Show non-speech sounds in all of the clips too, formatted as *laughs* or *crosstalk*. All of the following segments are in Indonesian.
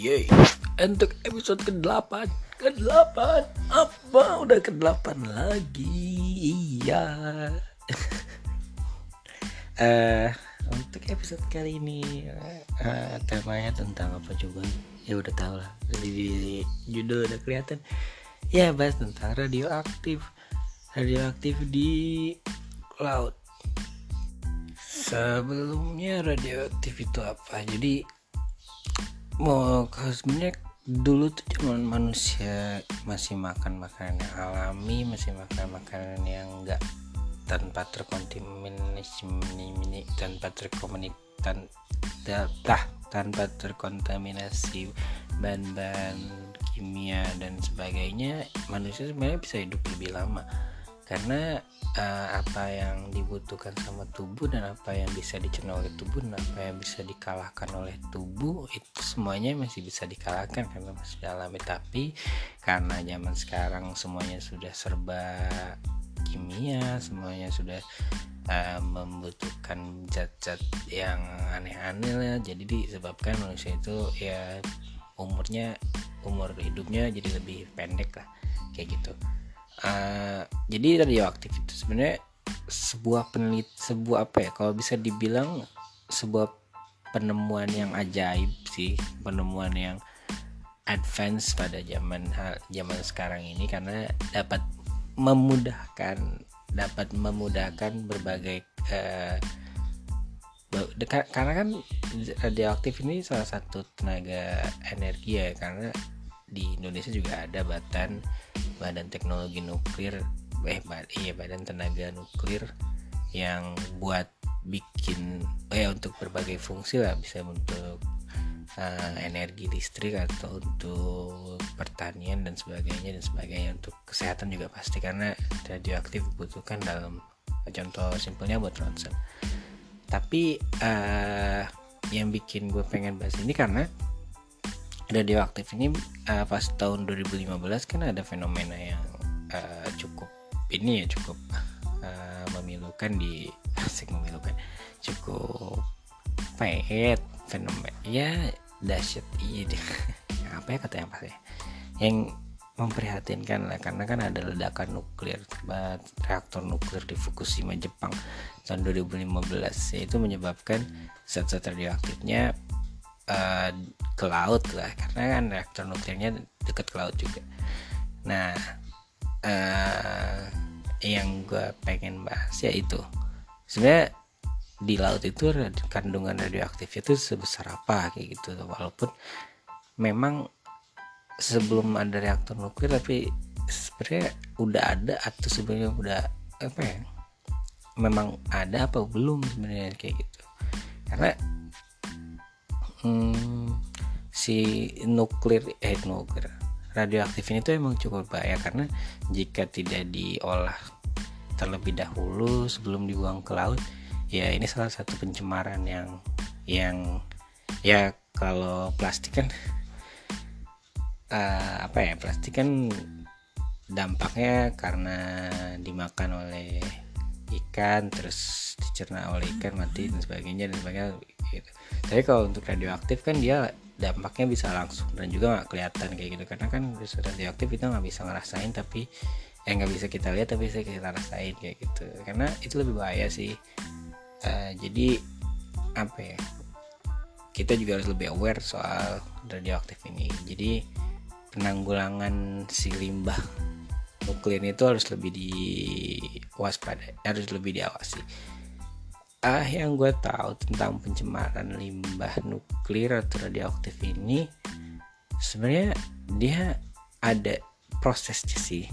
Yeay Untuk episode ke-8 Ke-8 Apa? Udah ke-8 lagi. Iya. Uh, *laughs* Untuk episode kali ini uh, Temanya tentang apa coba? Ya udah tau lah. Di judul udah kelihatan. Ya bahas tentang radioaktif. Radioaktif di laut. Sebelumnya radioaktif itu apa? Jadi mau sebenarnya dulu tuh cuma manusia masih makan makanan yang alami masih makan makanan yang enggak tanpa terkontaminasi tanpa terkomunikasi tanpa terkontaminasi bahan-bahan kimia dan sebagainya manusia sebenarnya bisa hidup lebih lama karena uh, apa yang dibutuhkan sama tubuh dan apa yang bisa dicerna oleh tubuh dan apa yang bisa dikalahkan oleh tubuh itu semuanya masih bisa dikalahkan karena masih alami tapi karena zaman sekarang semuanya sudah serba kimia semuanya sudah uh, membutuhkan zat-zat yang aneh-aneh lah jadi disebabkan manusia itu ya umurnya umur hidupnya jadi lebih pendek lah kayak gitu uh, jadi radioaktif itu. Sebenarnya sebuah penelit sebuah apa ya kalau bisa dibilang sebuah penemuan yang ajaib sih. Penemuan yang advance pada zaman zaman sekarang ini karena dapat memudahkan dapat memudahkan berbagai uh, karena kan radioaktif ini salah satu tenaga energi ya karena di Indonesia juga ada batan badan teknologi nuklir eh iya badan tenaga nuklir yang buat bikin eh untuk berbagai fungsi lah bisa untuk uh, energi listrik atau untuk pertanian dan sebagainya dan sebagainya. Untuk kesehatan juga pasti karena radioaktif dibutuhkan dalam contoh simpelnya buat ronsen. Tapi uh, yang bikin gue pengen bahas ini karena radioaktif ini uh, pas tahun 2015 kan ada fenomena yang uh, cukup ini ya cukup uh, memilukan di *laughs* asik memilukan cukup ya fenomena ya dahsyat iya *laughs* apa ya kata yang pas ya? Yang memprihatinkan lah karena kan ada ledakan nuklir reaktor nuklir di Fukushima Jepang tahun 2015 yaitu menyebabkan zat-zat radioaktifnya uh, ke laut lah karena kan reaktor nuklirnya dekat ke laut juga. Nah uh, yang gue pengen bahas ya itu. Sebenarnya di laut itu kandungan radioaktif itu sebesar apa kayak gitu. Walaupun memang sebelum ada reaktor nuklir tapi sebenarnya udah ada atau sebenarnya udah apa ya memang ada apa belum sebenarnya kayak gitu. Karena hmm, si nuklir eh nuklir. Radioaktif ini tuh emang cukup bahaya karena jika tidak diolah terlebih dahulu sebelum dibuang ke laut ya ini salah satu pencemaran yang yang ya kalau plastik kan uh, apa ya plastik kan dampaknya karena dimakan oleh ikan terus dicerna oleh ikan mati dan sebagainya dan sebagainya gitu. Tapi kalau untuk radioaktif kan dia dampaknya bisa langsung dan juga nggak kelihatan kayak gitu. Karena kan radioaktif kita nggak bisa ngerasain tapi eh nggak bisa kita lihat tapi bisa kita rasain kayak gitu. Karena itu lebih bahaya sih. Uh, jadi apa ya kita juga harus lebih aware soal radioaktif ini. Jadi penanggulangan si limbah nuklir itu harus lebih diwaspada harus lebih diawasi. Ah yang gue tahu tentang pencemaran limbah nuklir atau radioaktif ini sebenarnya dia ada prosesnya sih.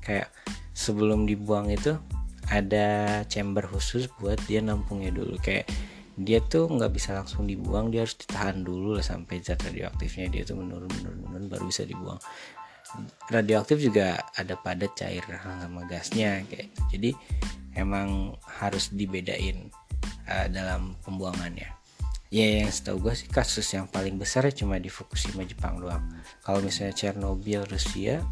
Kayak sebelum dibuang itu ada chamber khusus buat dia nampungnya dulu. Kayak dia tuh nggak bisa langsung dibuang dia harus ditahan dulu lah sampai zat radioaktifnya dia tuh menurun menurun menurun baru bisa dibuang radioaktif juga ada pada cair sama gasnya kayak gitu. jadi emang harus dibedain uh, dalam pembuangannya. Ya yang setahu gue sih kasus yang paling besar cuma di Fukushima Jepang doang. Kalau misalnya Chernobyl Rusia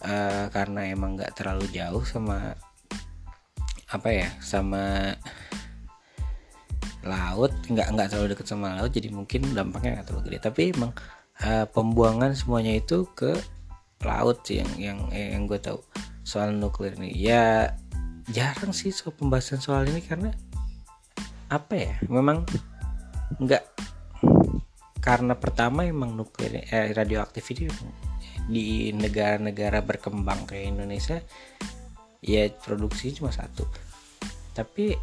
uh, karena emang nggak terlalu jauh sama apa ya sama laut nggak nggak terlalu dekat sama laut jadi mungkin dampaknya nggak terlalu gede. Tapi emang uh, pembuangan semuanya itu ke laut sih yang yang yang gue tahu soal nuklir ini. Ya jarang sih soal pembahasan soal ini karena apa ya memang nggak karena pertama emang nuklir eh, radioaktif ini di negara-negara berkembang kayak Indonesia ya produksi cuma satu. Tapi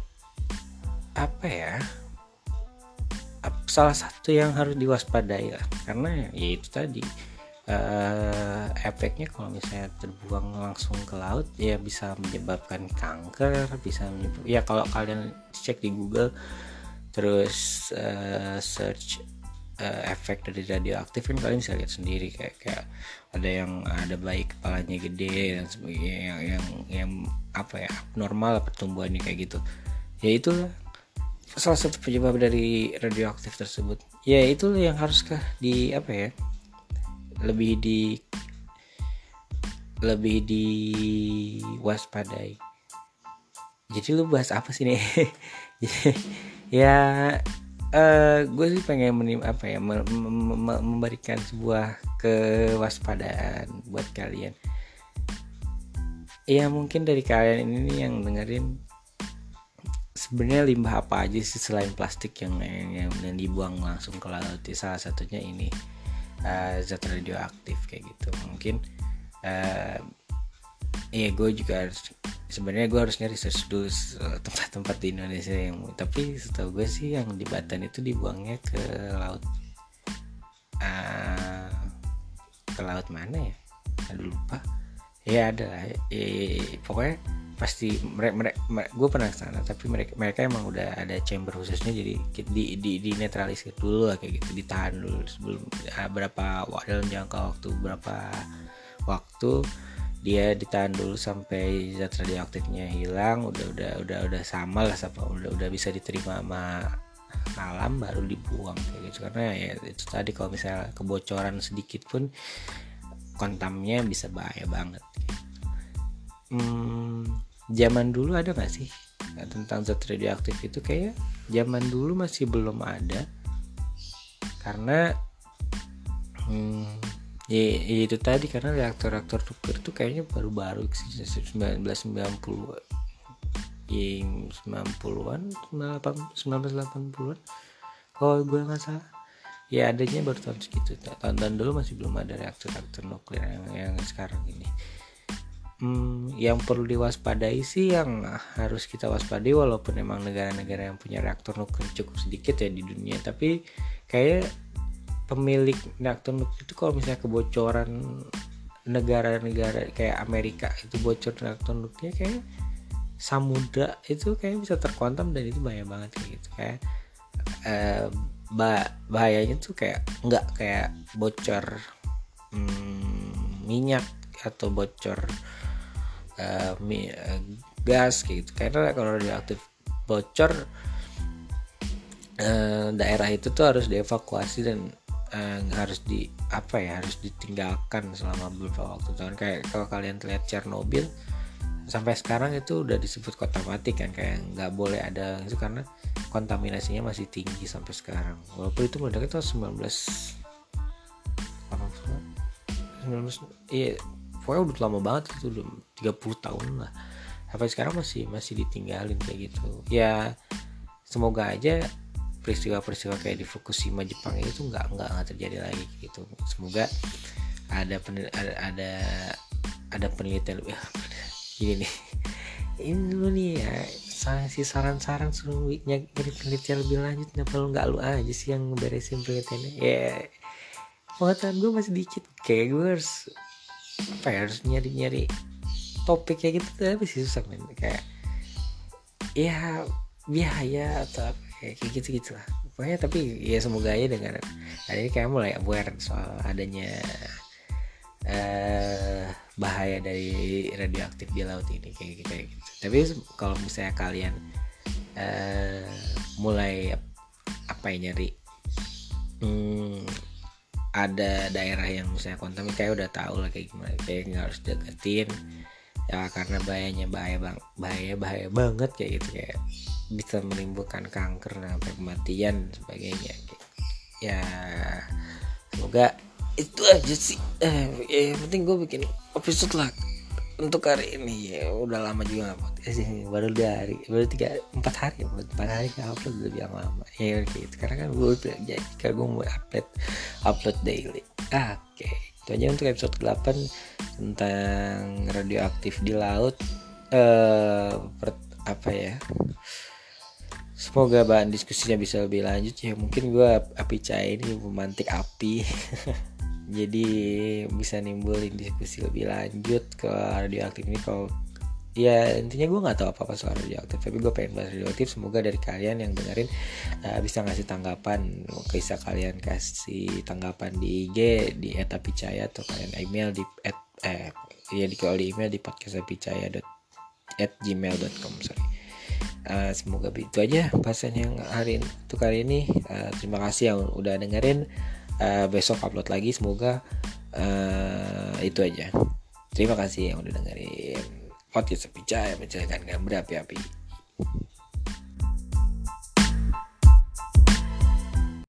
apa ya salah satu yang harus diwaspadai lah. Karena ya itu tadi uh, efeknya kalau misalnya terbuang langsung ke laut ya bisa menyebabkan kanker bisa menyebab ya kalau kalian cek di Google terus uh, search uh, efek dari radioaktif kan kalian bisa lihat sendiri kayak kayak ada yang ada baik kepalanya gede dan sebagainya yang yang yang apa ya normal pertumbuhannya kayak gitu. Ya itu salah satu penyebab dari radioaktif tersebut. Ya itu yang haruskah di apa ya lebih di lebih di waspadai jadi lu bahas apa sih nih *laughs* ya uh, gue sih pengen menim apa ya mem mem memberikan sebuah kewaspadaan buat kalian. Ya mungkin dari kalian ini yang dengerin sebenarnya limbah apa aja sih selain plastik yang yang, yang dibuang langsung ke laut? Salah satunya ini uh, zat radioaktif kayak gitu. Mungkin uh, ya gue juga harus sebenarnya gue harus nyari research dulu tempat-tempat di Indonesia yang tapi setahu gue sih yang di Batan itu dibuangnya ke laut uh, ke laut mana ya? Lupa. Ya ada ya, pokoknya pasti mereka, mereka gue pernah ke sana tapi mereka mereka emang udah ada chamber khususnya jadi di di, di netralisir dulu lah kayak gitu ditahan dulu sebelum uh, berapa dalam jangka waktu berapa waktu dia ditahan dulu sampai zat radioaktifnya hilang udah udah udah udah sama lah sama udah udah bisa diterima sama alam baru dibuang kayak gitu. Karena ya itu tadi kalau misalnya kebocoran sedikit pun kontamnya bisa bahaya banget. Hmm, zaman dulu ada gak sih nah, tentang zat radioaktif itu? Kayak zaman dulu masih belum ada. Karena hmm, ya, ya itu tadi karena reaktor-reaktor nuklir itu kayaknya baru-baru sih 1990 ya 90-an 1980-an kalau gue nggak salah. Ya adanya baru tahun segitu. Tahun-tahun dulu masih belum ada reaktor-reaktor nuklir yang, yang sekarang ini hmm, yang perlu diwaspadai sih yang harus kita waspadai walaupun emang negara-negara yang punya reaktor nuklir cukup sedikit ya di dunia tapi kayak pemilik reaktor nuklir itu kalau misalnya kebocoran negara-negara kayak Amerika itu bocor reaktor nuklir kayak samudra itu kayak bisa terkontam dan itu bahaya banget kayak gitu. Kayak eh, bah bahayanya tuh kayak nggak kayak bocor hmm, minyak atau bocor uh, uh, gas gitu. Karena kalau radioaktif bocor uh, daerah itu tuh harus dievakuasi dan uh, harus di apa ya harus ditinggalkan selama beberapa waktu. Tahun kayak kalau kalian lihat Chernobyl sampai sekarang itu udah disebut kota mati kan kayak nggak boleh ada itu karena kontaminasinya masih tinggi sampai sekarang. Walaupun itu meledaknya tahun 19 19 iya pokoknya udah lama banget itu udah 30 tahun lah. Sampai sekarang masih masih ditinggalin kayak gitu. Ya semoga aja peristiwa-peristiwa kayak di Fukushima Jepang itu nggak nggak terjadi lagi gitu. Semoga ada ada ada, penelitian *laughs* ini nih. Ini lu nih ya si saran-saran suruh nyari penelitian lebih lanjut kenapa lu nggak lu aja sih yang ngeberesin penelitiannya? Ya pengetahuan gue masih dikit. Kayak gue harus apa ya harus nyari-nyari topik kayak gitu tapi sih susah men kayak ya biaya atau apa kayak gitu gitu lah pokoknya tapi ya semoga aja dengan hari ini kayak mulai aware soal adanya uh, bahaya dari radioaktif di laut ini kayak gitu, kayak gitu. tapi kalau misalnya kalian uh, mulai apa ya nyari hmm, ada daerah yang misalnya kontamin kayak udah tahu lah kayak gimana kayak nggak harus deketin. Ya karena bahayanya bahaya bang bahaya bahaya banget kayak gitu kayak bisa menimbulkan kanker sampai kematian sebagainya. Ya semoga itu aja sih. Eh, ya, yang penting gue bikin episode lah untuk hari ini. Ya udah lama juga nggak podcast sih *laughs* baru dari baru tiga empat hari empat hari nggak upload udah bilang lama. Ya gitu. Karena kan gue udah jadi kalau gue mau upload upload daily. Ah, oke okay. itu aja untuk episode 8 tentang radioaktif di laut. Eh per, apa ya? Semoga bahan diskusinya bisa lebih lanjut ya. Mungkin gue api cair ini memantik api *laughs* jadi bisa nimbulin diskusi lebih lanjut ke radioaktif ini kalau ya intinya gue nggak tahu apa apa soal radioaktif tapi gue pengen bahas radioaktif. Semoga dari kalian yang dengerin uh, bisa ngasih tanggapan bisa kalian kasih tanggapan di IG di @apicaya atau kalian email di at, eh ya di kalau di email di podcastapicaya at gmail.com sorry. Uh, semoga itu aja bahasan yang hari untuk kali ini. Uh, terima kasih yang udah dengerin uh, besok upload lagi semoga uh, itu aja. Terima kasih yang udah dengerin. Podcast percaya percayakan kan berapi-api